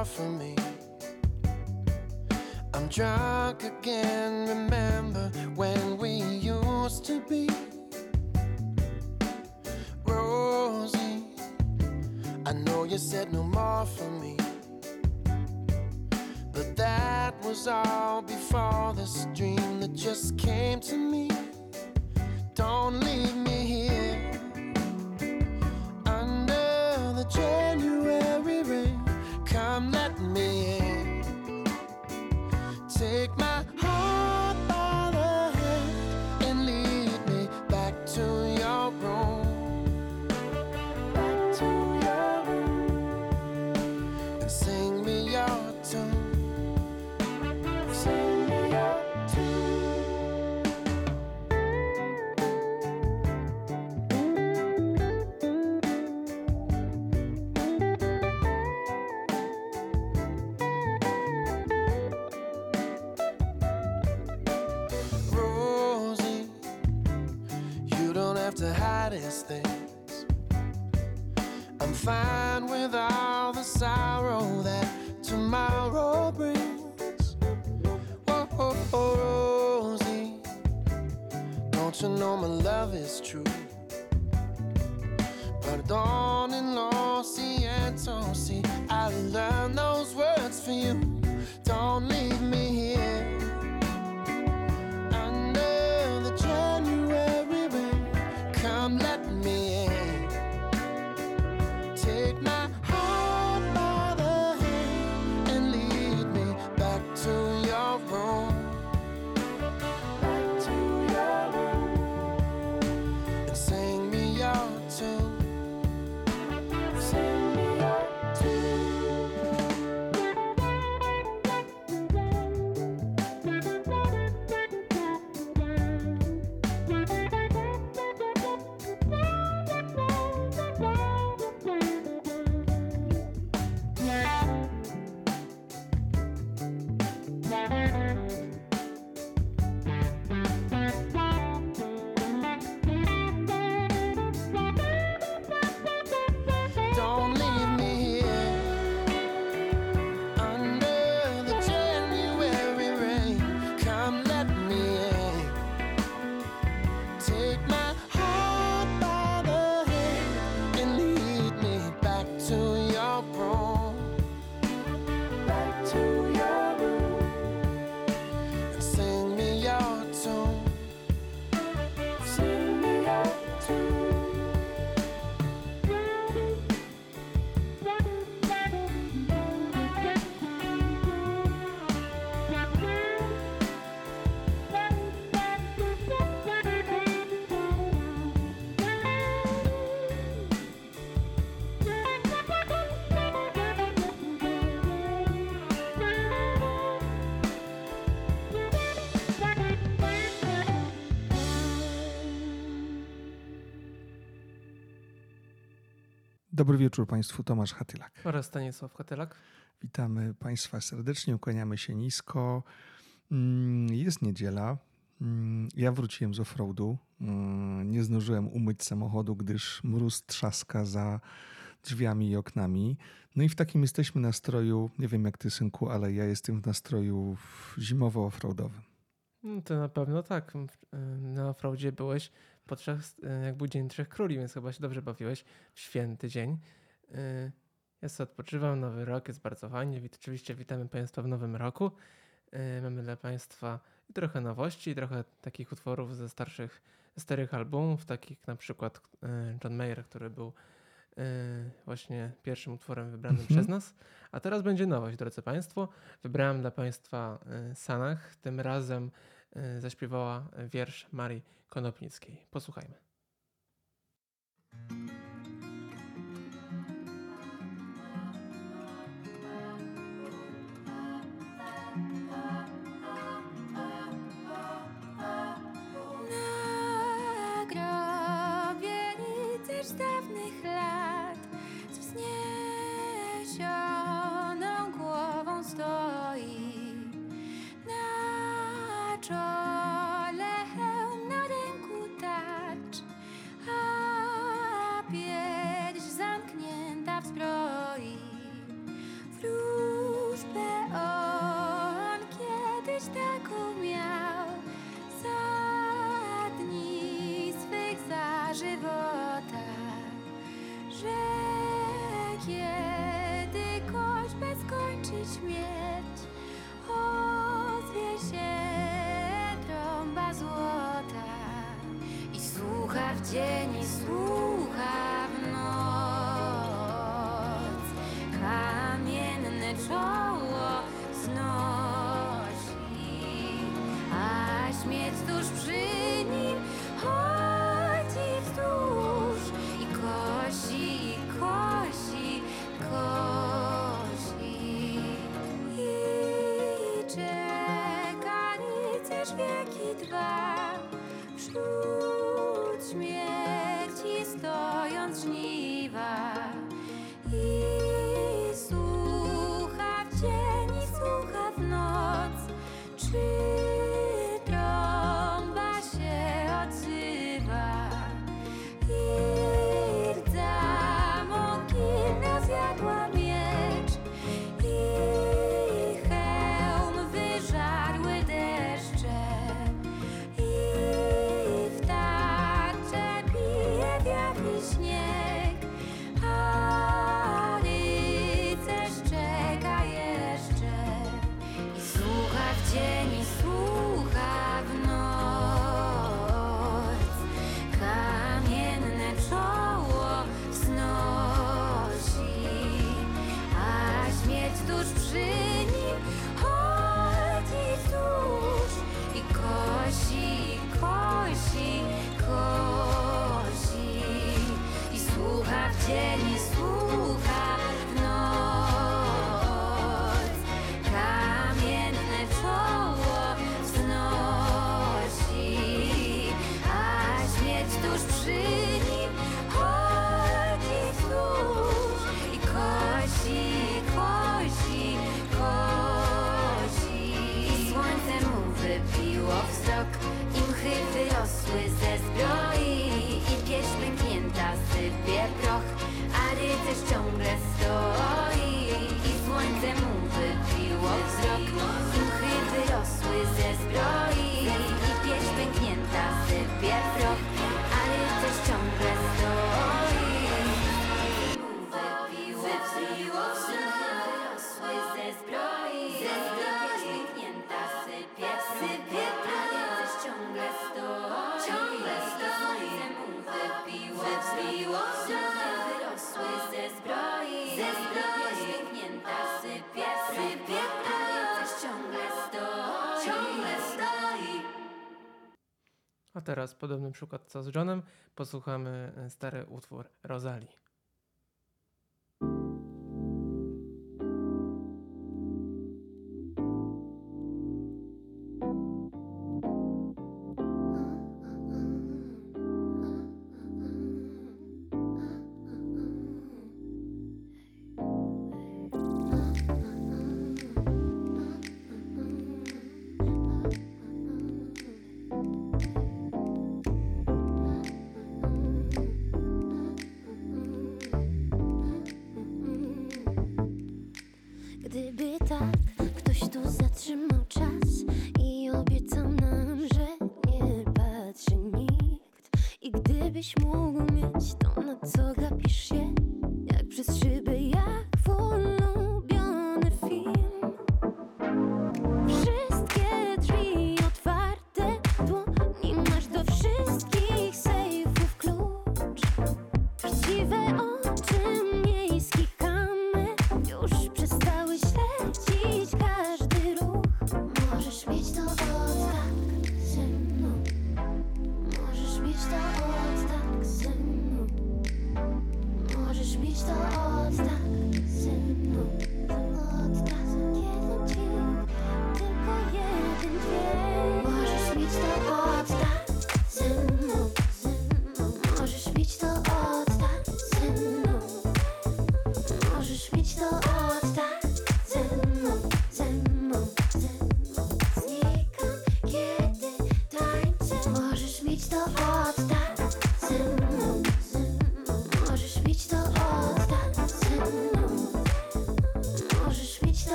door for me. I'm drunk again, remember when we used to be. Rosie, I know you said no more for me. But that was all before this dream that just came to me. Don't you know my love is true? Pardon in lo see, I learned those words for you. Don't leave me here Dobry wieczór Państwu, Tomasz Hatylak. Oraz Stanisław Katylak. Witamy Państwa serdecznie, ukłaniamy się nisko. Mm, Jest niedziela. Mm, Ja wróciłem z offroadu. Mm, Nie zdążyłem umyć samochodu, gdyż mróz trzaska za drzwiami i oknami. No i w takim jesteśmy nastroju, nie wiem jak ty synku, ale ja jestem w nastroju zimowo-offroadowym. No to na pewno tak. Na offroadzie byłeś podczas, jak był Dzień Trzech Króli, więc chyba się dobrze bawiłeś w święty dzień. Ja sobie odpoczywam, nowy rok jest bardzo fajnie. Oczywiście witamy Państwa w nowym roku. Mamy dla Państwa trochę nowości, trochę takich utworów ze starszych, starych albumów, takich na przykład John Mayer, który był właśnie pierwszym utworem wybranym Mhm. przez nas. A teraz będzie nowość, drodzy Państwo. Wybrałem dla Państwa y, Sanach. Tym razem y, zaśpiewała wiersz Marii Konopnickiej. Posłuchajmy. Teraz podobny przykład co z Johnem. Posłuchamy e, stary utwór Rosalii. gdybyś mógł mieć to, na co gapisz się, jak przez szybę.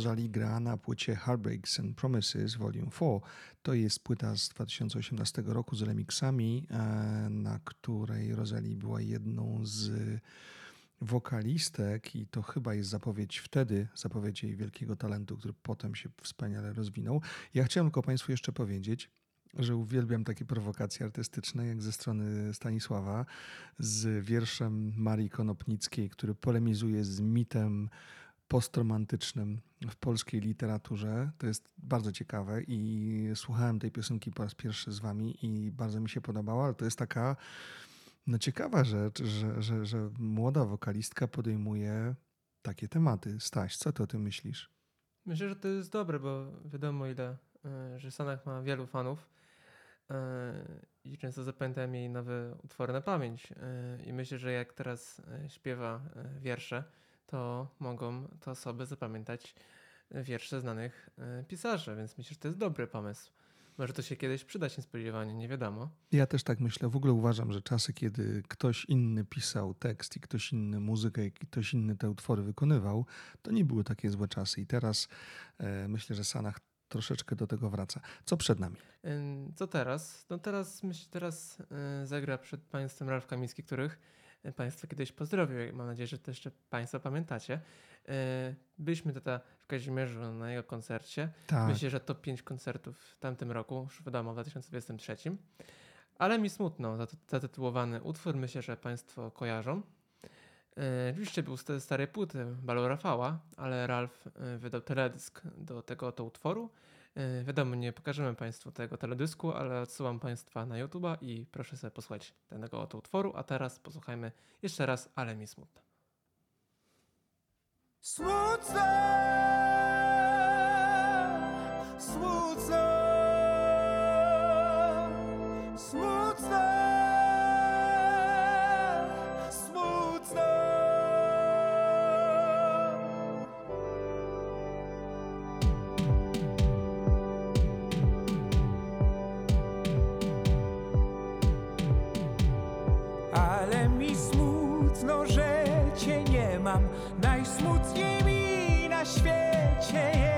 Rosalie gra na płycie Heartbreaks and Promises Volume 4. To jest płyta z 2018 roku z remixami, e, na której Rosalie była jedną z wokalistek i to chyba jest zapowiedź wtedy, zapowiedź jej wielkiego talentu, który potem się wspaniale rozwinął. Ja chciałem tylko Państwu jeszcze powiedzieć, że uwielbiam takie prowokacje artystyczne, jak ze strony Stanisława, z wierszem Marii Konopnickiej, który polemizuje z mitem postromantycznym w polskiej literaturze. To jest bardzo ciekawe i słuchałem tej piosenki po raz pierwszy z wami i bardzo mi się podobała, ale to jest taka no ciekawa rzecz, że, że, że młoda wokalistka podejmuje takie tematy. Staś, co ty o tym myślisz? Myślę, że to jest dobre, bo wiadomo ile, e, że Sanach ma wielu fanów e, i często zapamiętam jej nowe utwory na pamięć. E, I myślę, że jak teraz śpiewa wiersze, to mogą te osoby zapamiętać wiersze znanych e, pisarzy, więc myślę, że to jest dobry pomysł. Może to się kiedyś przydać niespodziewanie, nie wiadomo. Ja też tak myślę. W ogóle uważam, że czasy, kiedy ktoś inny pisał tekst i ktoś inny muzykę i ktoś inny te utwory wykonywał, to nie były takie złe czasy. I teraz e, myślę, że Sanach troszeczkę do tego wraca. Co przed nami? Co teraz? No teraz myślę, teraz y, zagra przed Państwem Ralf Kamiński, których Państwo kiedyś pozdrowił. Mam nadzieję, że to jeszcze Państwo pamiętacie. Y, Byliśmy tutaj w Kazimierzu na jego koncercie. Tak. Myślę, że top 5 koncertów w tamtym roku, już wiadomo, w 2023. Ale mi smutno, zat- zatytułowany utwór, myślę, że Państwo kojarzą. E, Oczywiście był z starej płyty Balu Rafała, ale Ralf e, wydał teledysk do tego oto utworu. E, Wiadomo, nie pokażemy Państwu tego teledysku, ale odsyłam Państwa na YouTube'a i proszę sobie posłuchać tego oto utworu. A teraz posłuchajmy jeszcze raz, ale mi. Smutno, smutno, smutno, smutno. Najsmutniej mi na świecie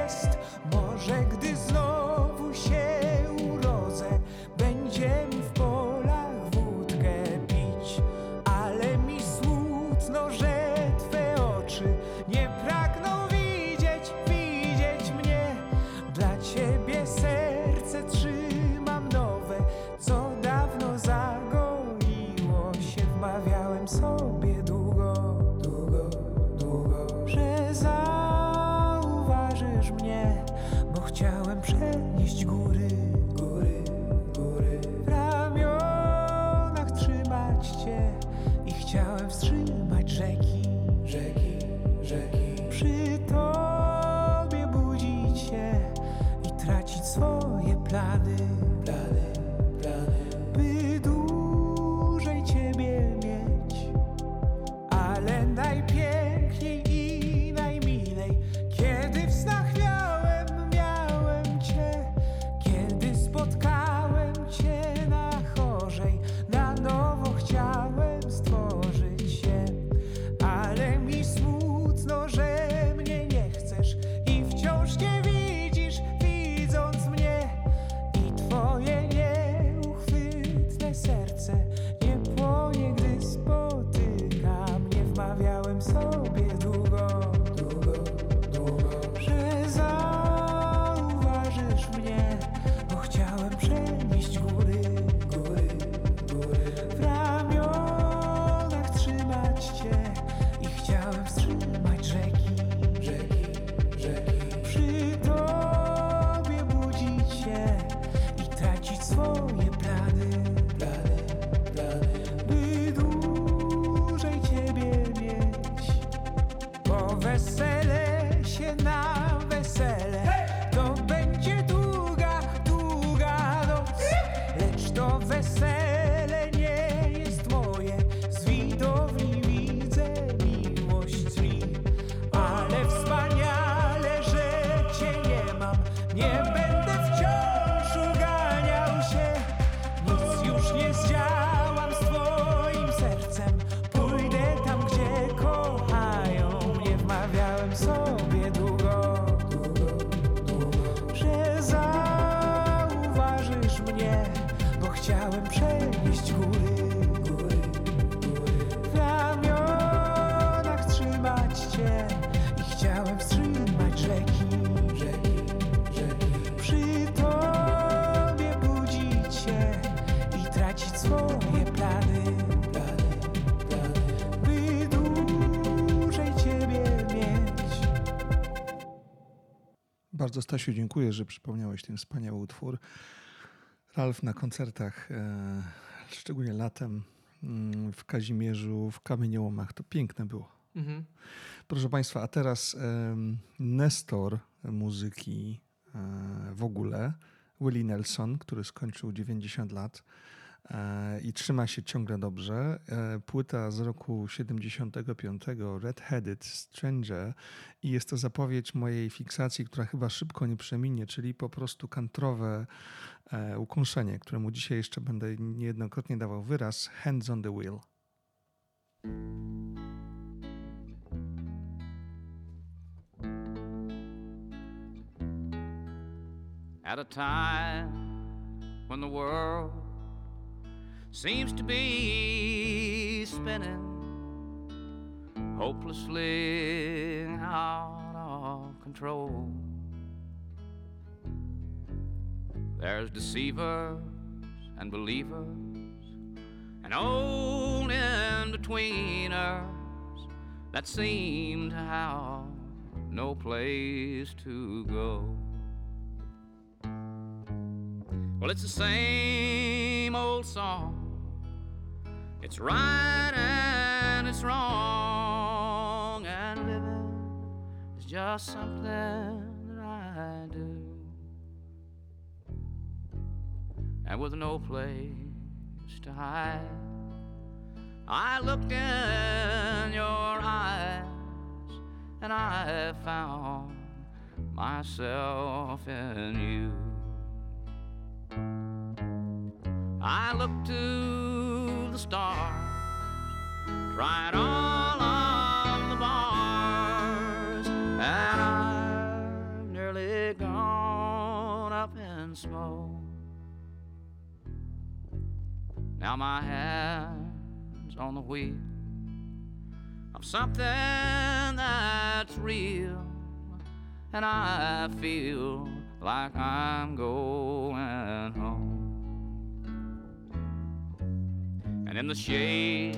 Jack. Bardzo Stasiu dziękuję, że przypomniałeś ten wspaniały utwór. Ralf na koncertach, e, szczególnie latem mm, w Kazimierzu, w Kamieniołomach, to piękne było. Mhm. Proszę Państwa, a teraz em, Nestor muzyki e, w ogóle, Willie Nelson, który skończył 90 lat e, i trzyma się ciągle dobrze. E, Płyta z roku 75, Red-Headed Stranger i jest to zapowiedź mojej fiksacji, która chyba szybko nie przeminie, czyli po prostu kantrowe e, ukąszenie, któremu dzisiaj jeszcze będę niejednokrotnie dawał wyraz, Hands on the Wheel. at a time when the world seems to be spinning hopelessly out of control. There's deceivers and believers and old in betweeners that seem to have no place to go. Well, it's the same old song. It's right and it's wrong, and living is just something that I do. And with no place to hide, I looked in your eyes and I found myself in you. I looked to the stars, tried all of the bars, and I've nearly gone up in smoke. Now my hands on the wheel of something that's real, and I feel like I'm going home. And in the shade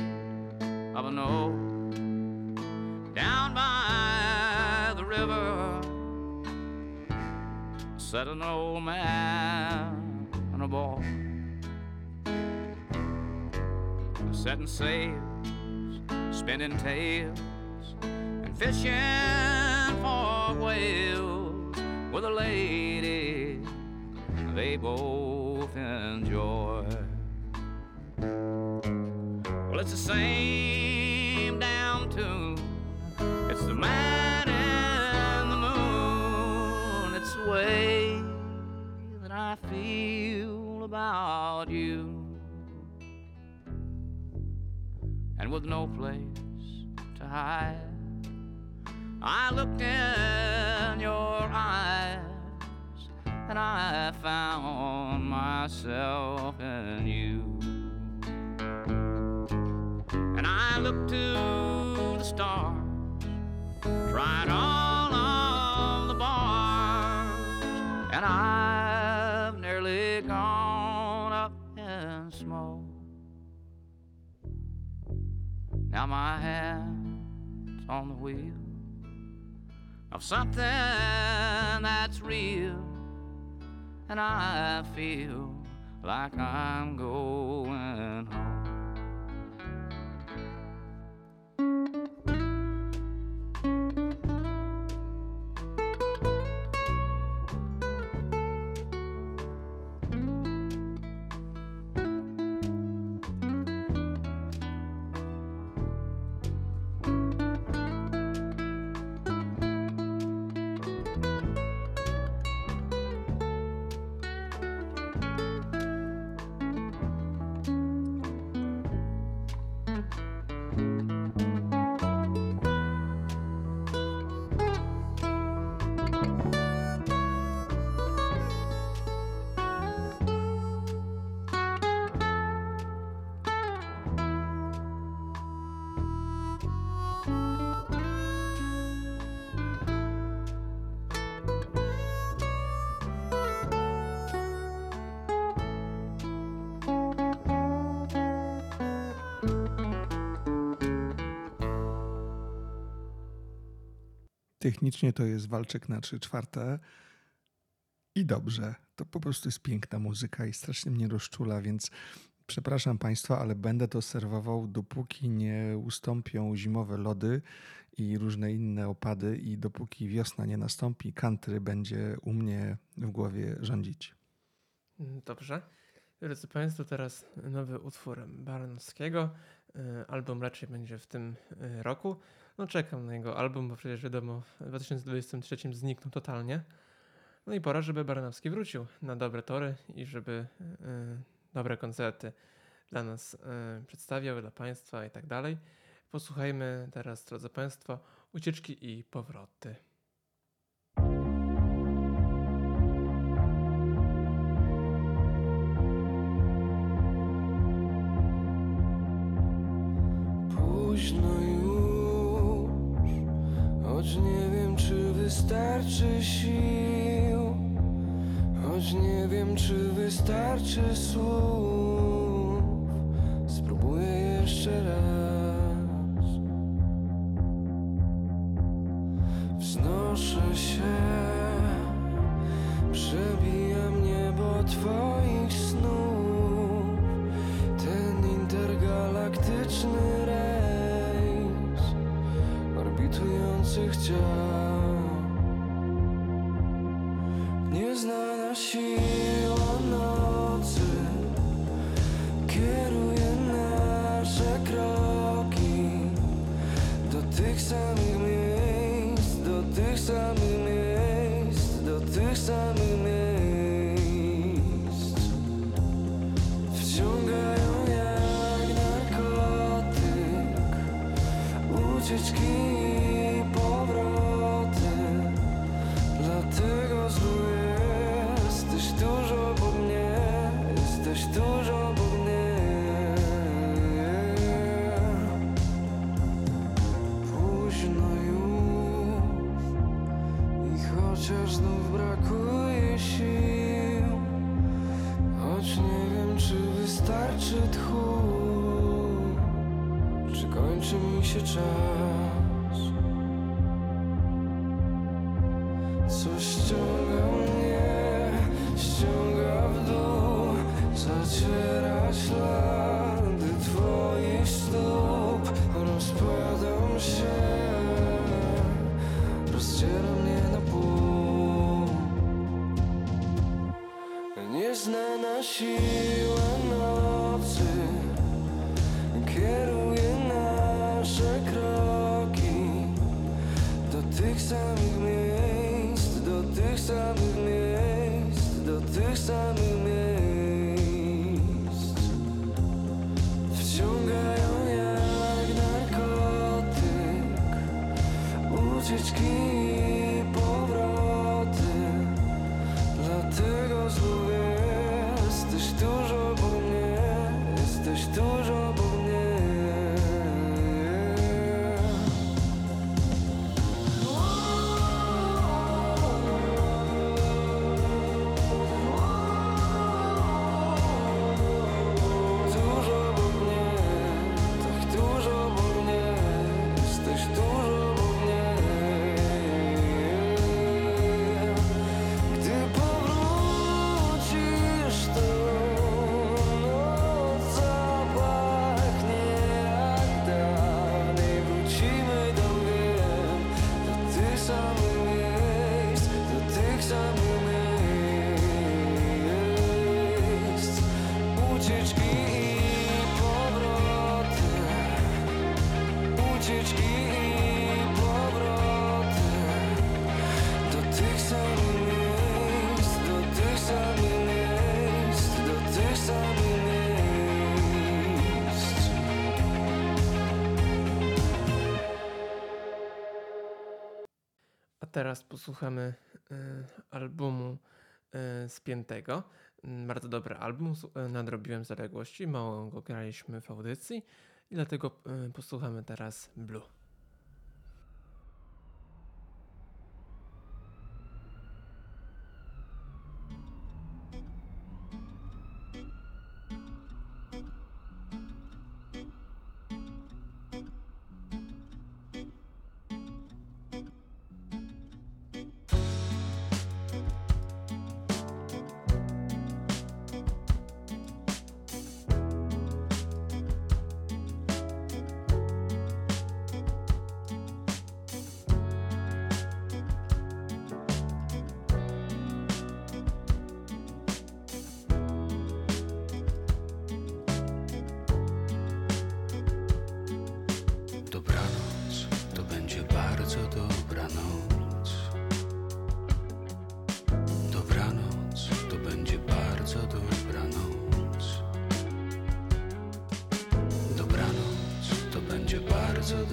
of an oak down by the river sat an old man and a boy setting sails, spinning tales, and fishing for whales with a lady they both enjoy. Well, it's the same down tune. It's the man and the moon. It's the way that I feel about you. And with no place to hide, I looked in your eyes and I found myself in you. Looked to the stars, tried all of the bars, and I've nearly gone up in smoke. Now my hand's on the wheel of something that's real, and I feel like I'm going home. Technicznie to jest walczek na 3 czwarte. I dobrze. To po prostu jest piękna muzyka i strasznie mnie rozczula, więc przepraszam Państwa, ale będę to serwował, dopóki nie ustąpią zimowe lody i różne inne opady, i dopóki wiosna nie nastąpi, country będzie u mnie w głowie rządzić. Mm, Dobrze. Drodzy Państwo, teraz nowy utwór Baranowskiego. Y, Album raczej będzie w tym y, roku. No czekam na jego album, bo przecież wiadomo, w 2023 zniknął totalnie. No i pora, żeby Baranowski wrócił na dobre tory i żeby y, dobre koncerty dla nas y, przedstawiał, dla Państwa i tak dalej. Posłuchajmy teraz, drodzy Państwo, ucieczki i powroty. Wystarczy sił, choć nie wiem, czy wystarczy słów. Spróbuję jeszcze raz. Samych miejsc, do tych samych miejsc. Posłuchamy y, albumu y, Spiętego. Mm, Bardzo dobry album, y, nadrobiłem zaległości, mało go graliśmy w audycji i dlatego posłuchamy teraz Blue.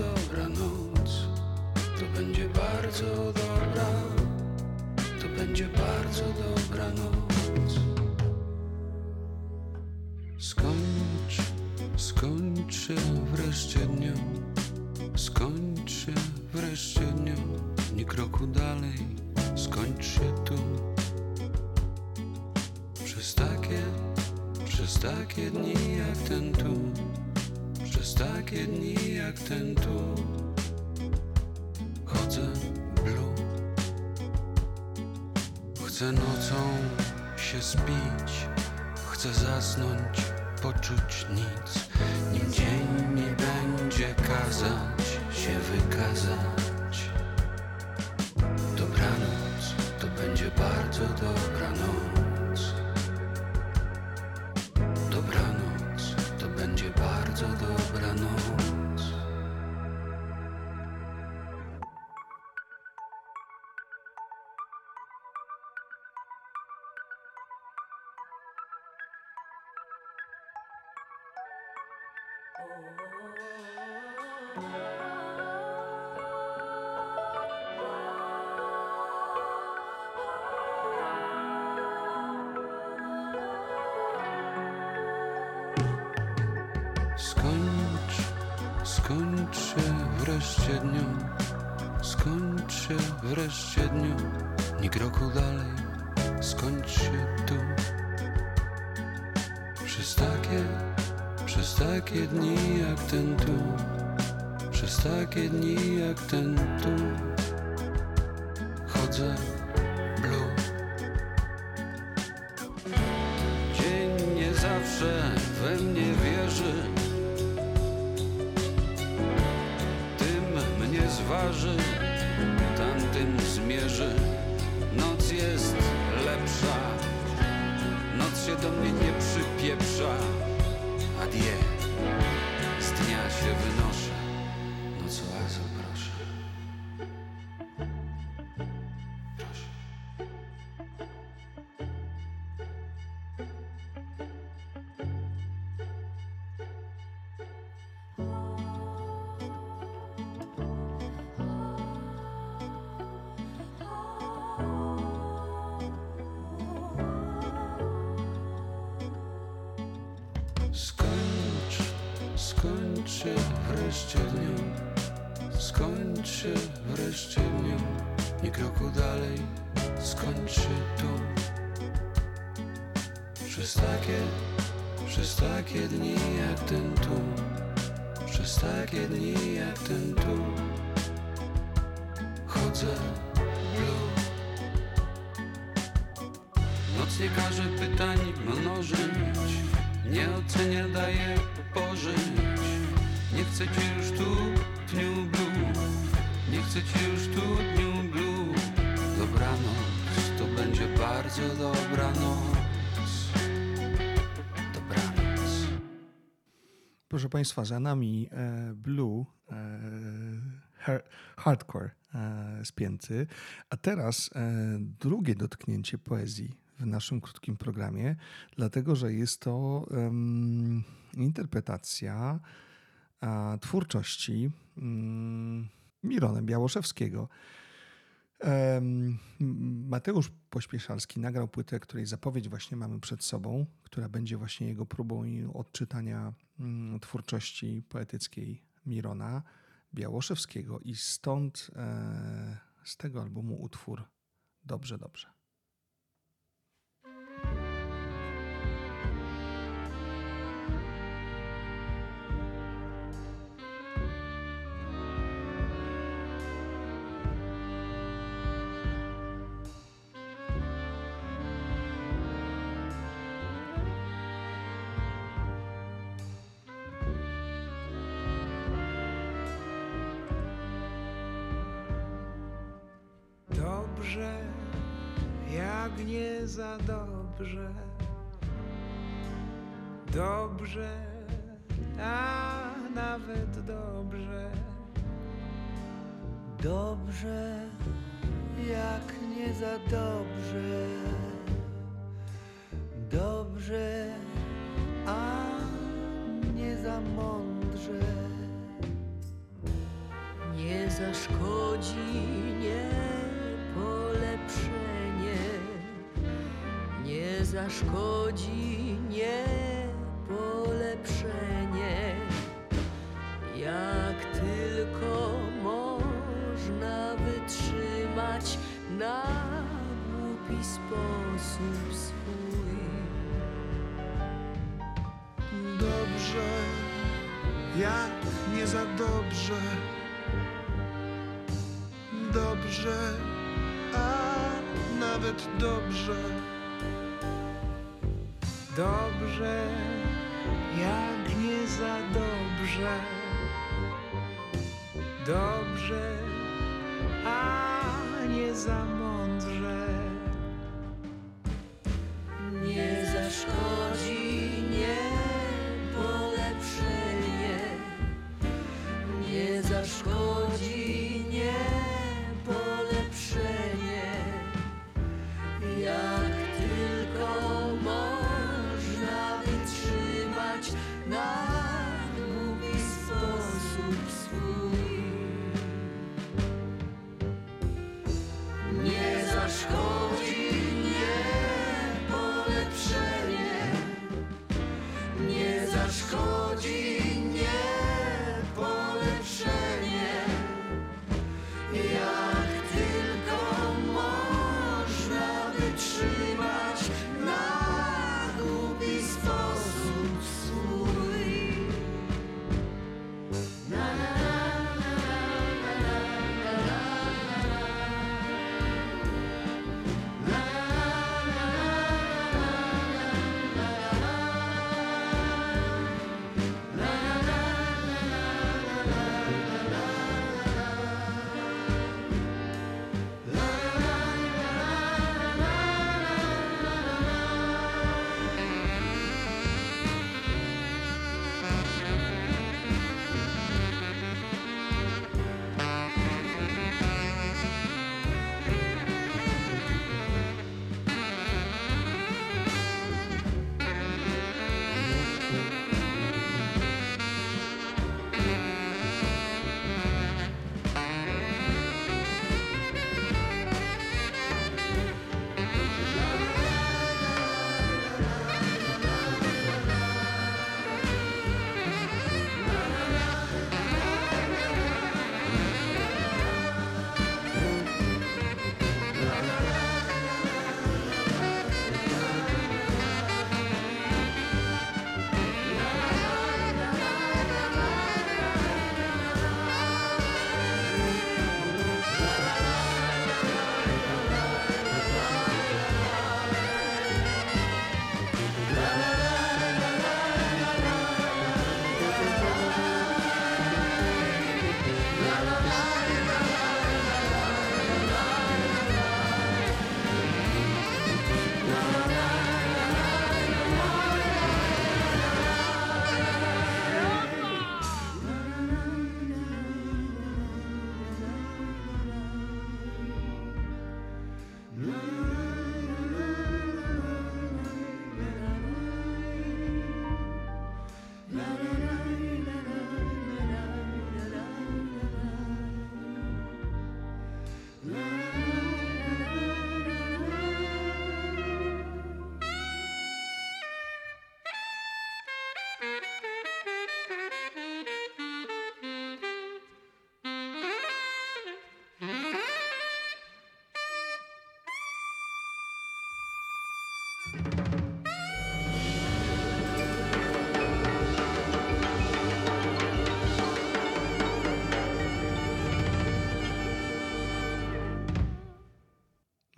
Dobra noc. To będzie bardzo dobra. To będzie bardzo dobra noc. Skończ, skończ się wreszcie dniu. Skończ się wreszcie dniu. Ni kroku dalej. Skończ się tu. Przez takie, przez takie dni jak ten tu. Takie dni jak ten tu. Chodzę blue. Chcę nocą się spić, chcę zasnąć, poczuć nic. Nim dzień mi będzie kazać się wykazać. Przez takie, przez takie dni jak ten tu. Przez takie dni jak ten tu. Chodzę blue. Dzień nie zawsze we mnie wierzy. Tym mnie zważy, tamtym zmierzy. Noc jest lepsza, noc się do mnie nie przypieprza. Adie, z dnia się Państwa, za nami e, Blue, e, hardcore e, spięty, a teraz drugie dotknięcie poezji w naszym krótkim programie, dlatego że jest to interpretacja twórczości mm, Mirona Białoszewskiego. Mateusz Pośpieszalski nagrał płytę, której zapowiedź właśnie mamy przed sobą, która będzie właśnie jego próbą odczytania mm, twórczości poetyckiej Mirona Białoszewskiego i stąd e, z tego albumu utwór dobrze. Dobrze, za dobrze. Dobrze, a nawet dobrze. Dobrze, jak nie za dobrze. Dobrze, a nie za mądrze. zaszkodzi nie polepszenie, zaszkodzi nie polepszenie. Jak tylko można wytrzymać na głupi sposób swój. Dobrze, jak nie za dobrze. Dobrze, a nawet dobrze. Dobrze, jak nie za dobrze. Dobrze, a nie za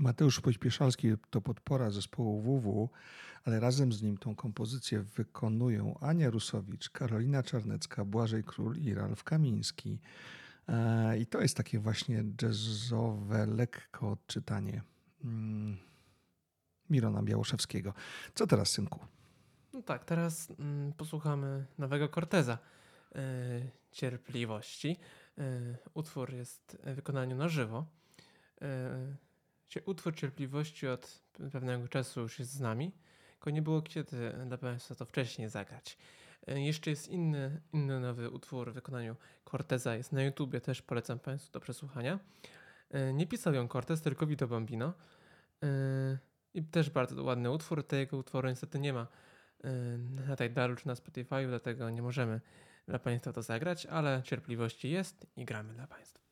Mateusz Pośpieszalski to podpora zespołu WW, ale razem z nim tą kompozycję wykonują Ania Rusowicz, Karolina Czarnecka, Błażej Król i Ralf Kamiński. E, I to jest takie właśnie jazzowe, lekko odczytanie mm, Mirona Białoszewskiego. Co teraz, synku? No tak, teraz mm, posłuchamy nowego Corteza. y, cierpliwości. Y, utwór jest w wykonaniu na żywo. Utwór cierpliwości od pewnego czasu już jest z nami, tylko nie było kiedy dla Państwa to wcześniej zagrać. E, Jeszcze jest inny, inny nowy utwór w wykonaniu Corteza, jest na YouTubie, też polecam Państwu do przesłuchania. E, Nie pisał ją Cortez, tylko Vito Bambino. E, I też bardzo ładny utwór. Tego utworu niestety nie ma na Tidalu czy na Spotify, dlatego nie możemy dla Państwa to zagrać, ale cierpliwości jest i gramy dla Państwa.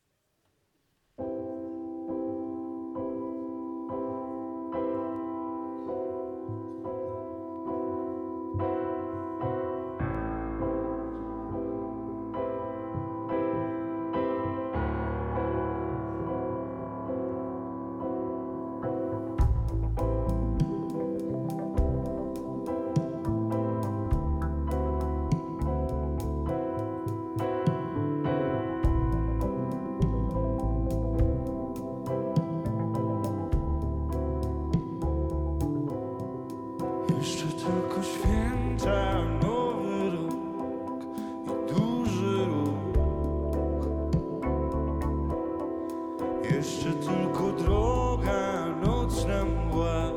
Jeszcze tylko droga, nocna mgła,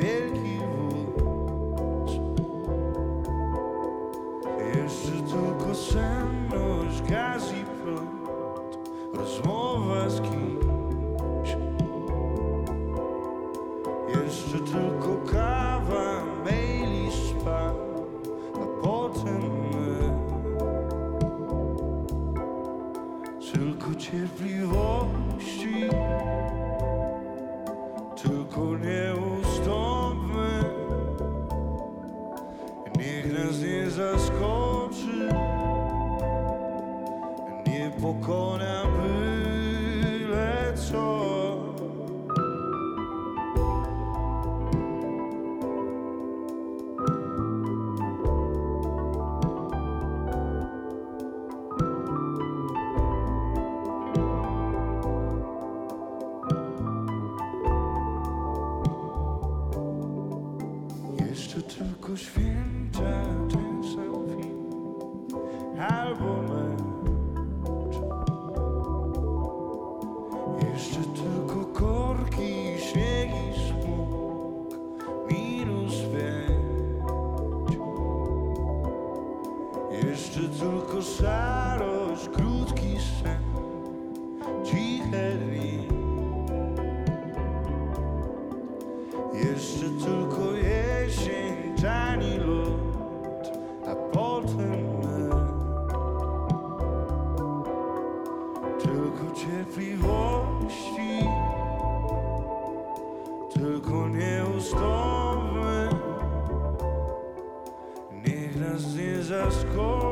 wielki wóz. Jeszcze tylko senność, gaz i prąd, rozmowa z kimś. Tylko nie nas nie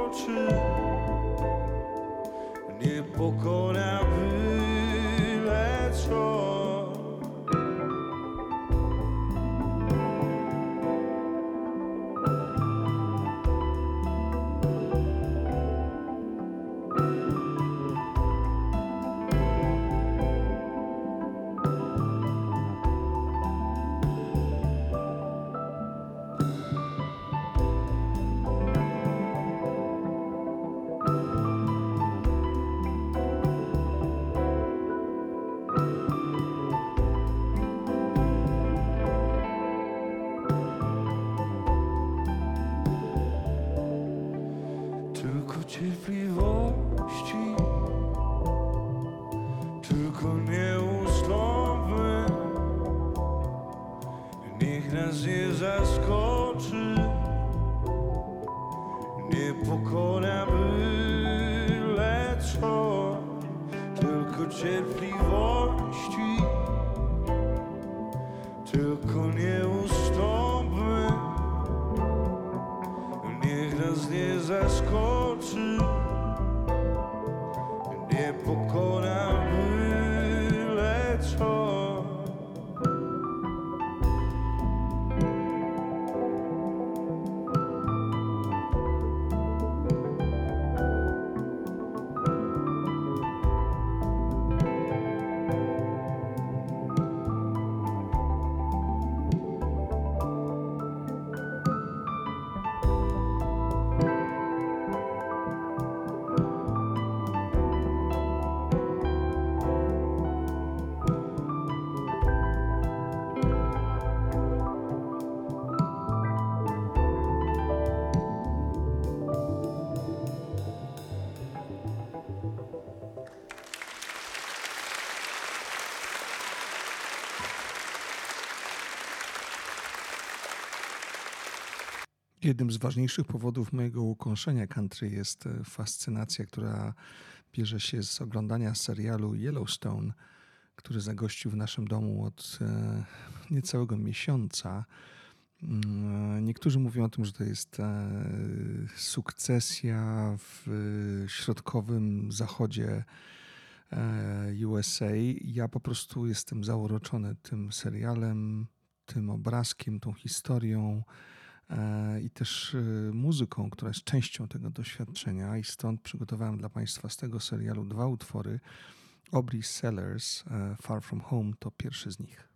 Jednym z ważniejszych powodów mojego ukąszenia country jest e, fascynacja, która bierze się z oglądania serialu Yellowstone, który zagościł w naszym domu od e, niecałego miesiąca. Mm, Niektórzy mówią o tym, że to jest e, sukcesja w środkowym zachodzie e, USA. Ja po prostu jestem zauroczony tym serialem, tym obrazkiem, tą historią e, i też e, muzyką, która jest częścią tego doświadczenia. I stąd przygotowałem dla Państwa z tego serialu dwa utwory. Aubrey Sellers, e, Far From Home to pierwszy z nich.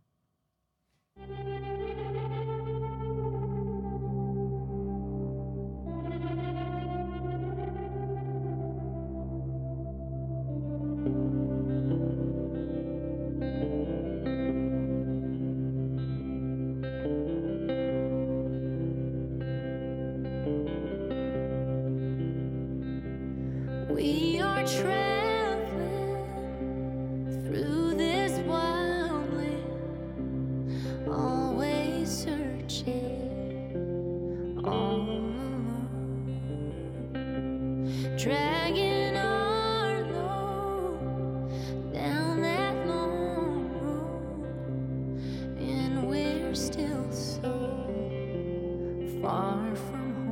Far from home.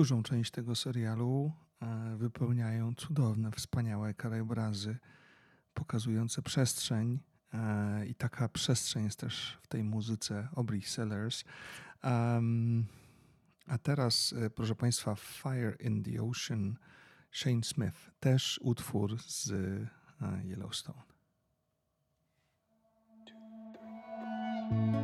Dużą część tego serialu e, wypełniają cudowne, wspaniałe krajobrazy pokazujące przestrzeń. e, I taka przestrzeń jest też w tej muzyce Aubrey Sellers. A teraz, e, proszę Państwa, Fire in the Ocean, Shane Smith, też utwór z Yellowstone. I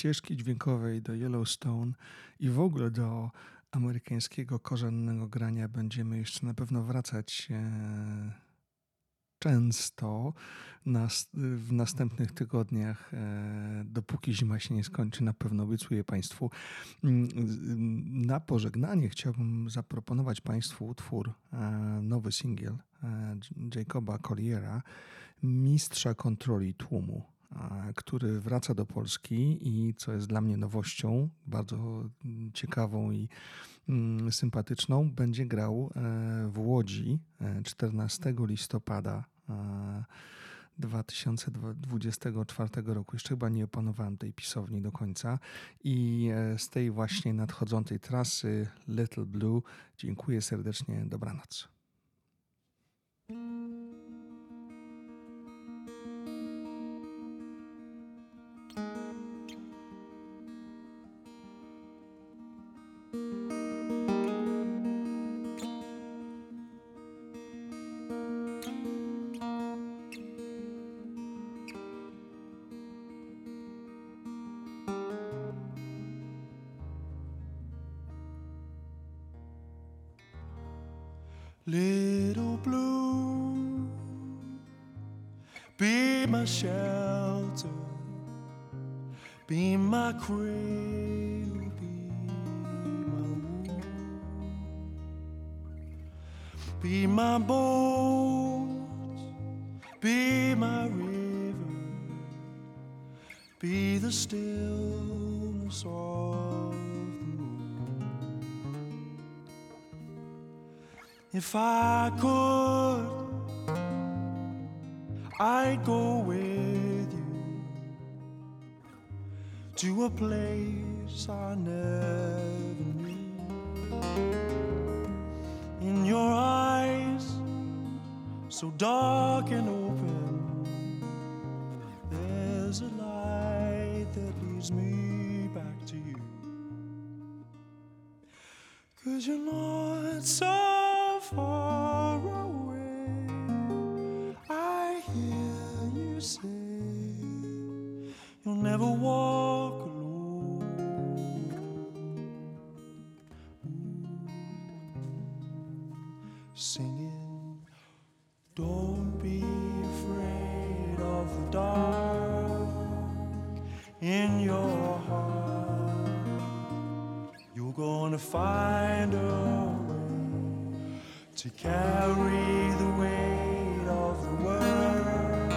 ścieżki dźwiękowej, do Yellowstone i w ogóle do amerykańskiego korzennego grania będziemy jeszcze na pewno wracać e, często w następnych tygodniach, e, dopóki zima się nie skończy, na pewno obiecuję Państwu. Mm, z- Na pożegnanie chciałbym zaproponować Państwu utwór, e, nowy singiel Jacoba Colliera, Mistrza Kontroli Tłumu który wraca do Polski i co jest dla mnie nowością, bardzo mm, ciekawą i mm, sympatyczną, będzie grał e, w Łodzi e, 14 listopada e, 2024 roku. Jeszcze chyba nie opanowałem tej pisowni do końca. I e, z tej właśnie nadchodzącej trasy Little Blue dziękuję serdecznie. Dobranoc. Little blue, be my shelter, be my cradle, be my womb, be my boat, be my river, be the stillness If I could, I'd go with you to a place I never knew. In your eyes, so dark and find a way to carry the weight of the world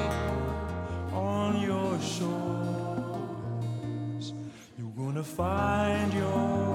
on your shoulders. You're gonna find your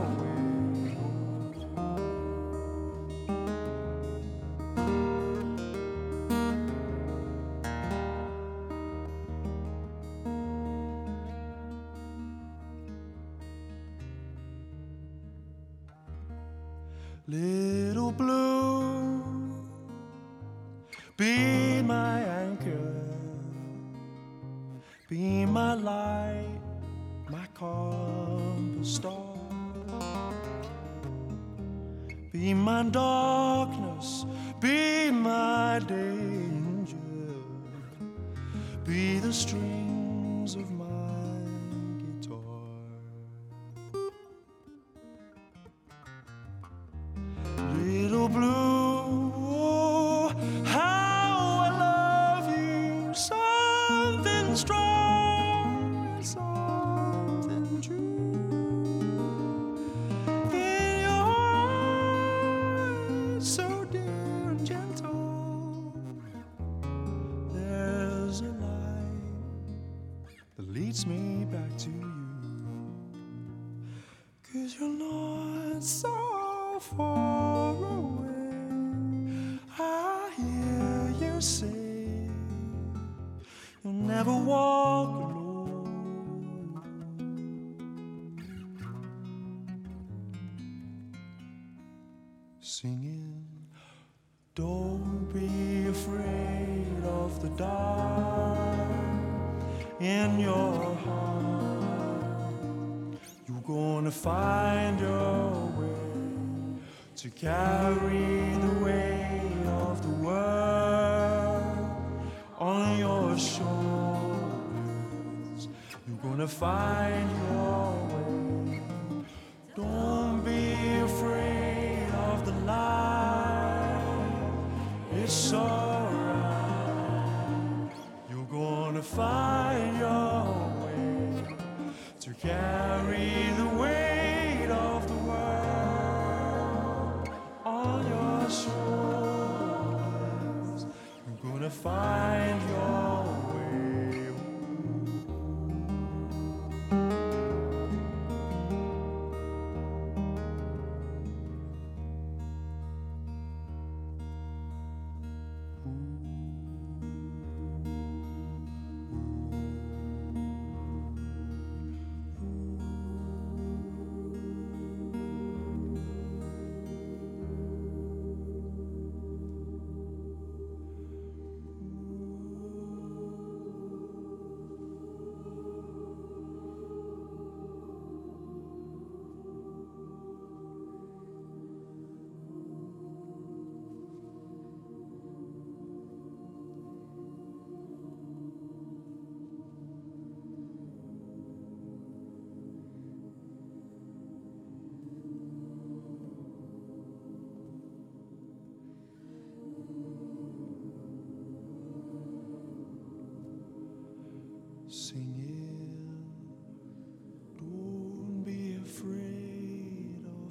in your heart. You're gonna find your way to carry the weight of the world on your shoulders. You're gonna find your way. Don't be afraid of the light. It's alright. You're gonna find carry the weight of the world on your shoulders. You're gonna find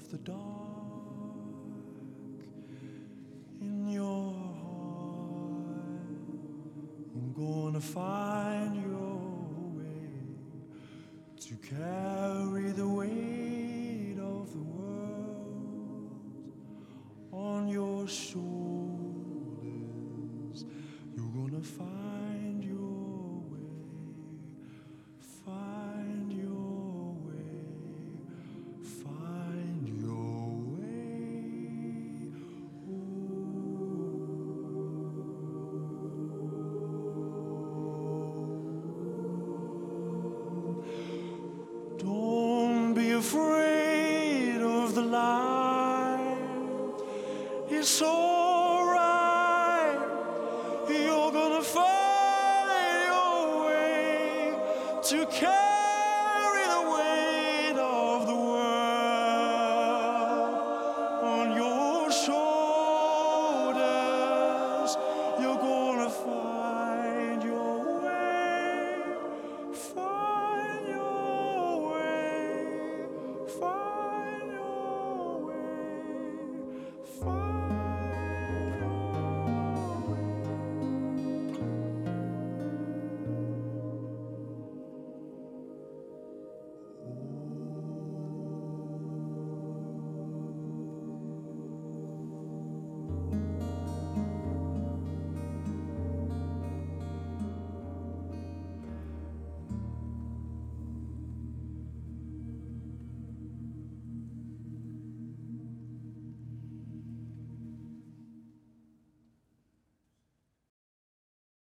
the dark in your heart. I'm gonna find your way to carry the weight of the world on your shoulders.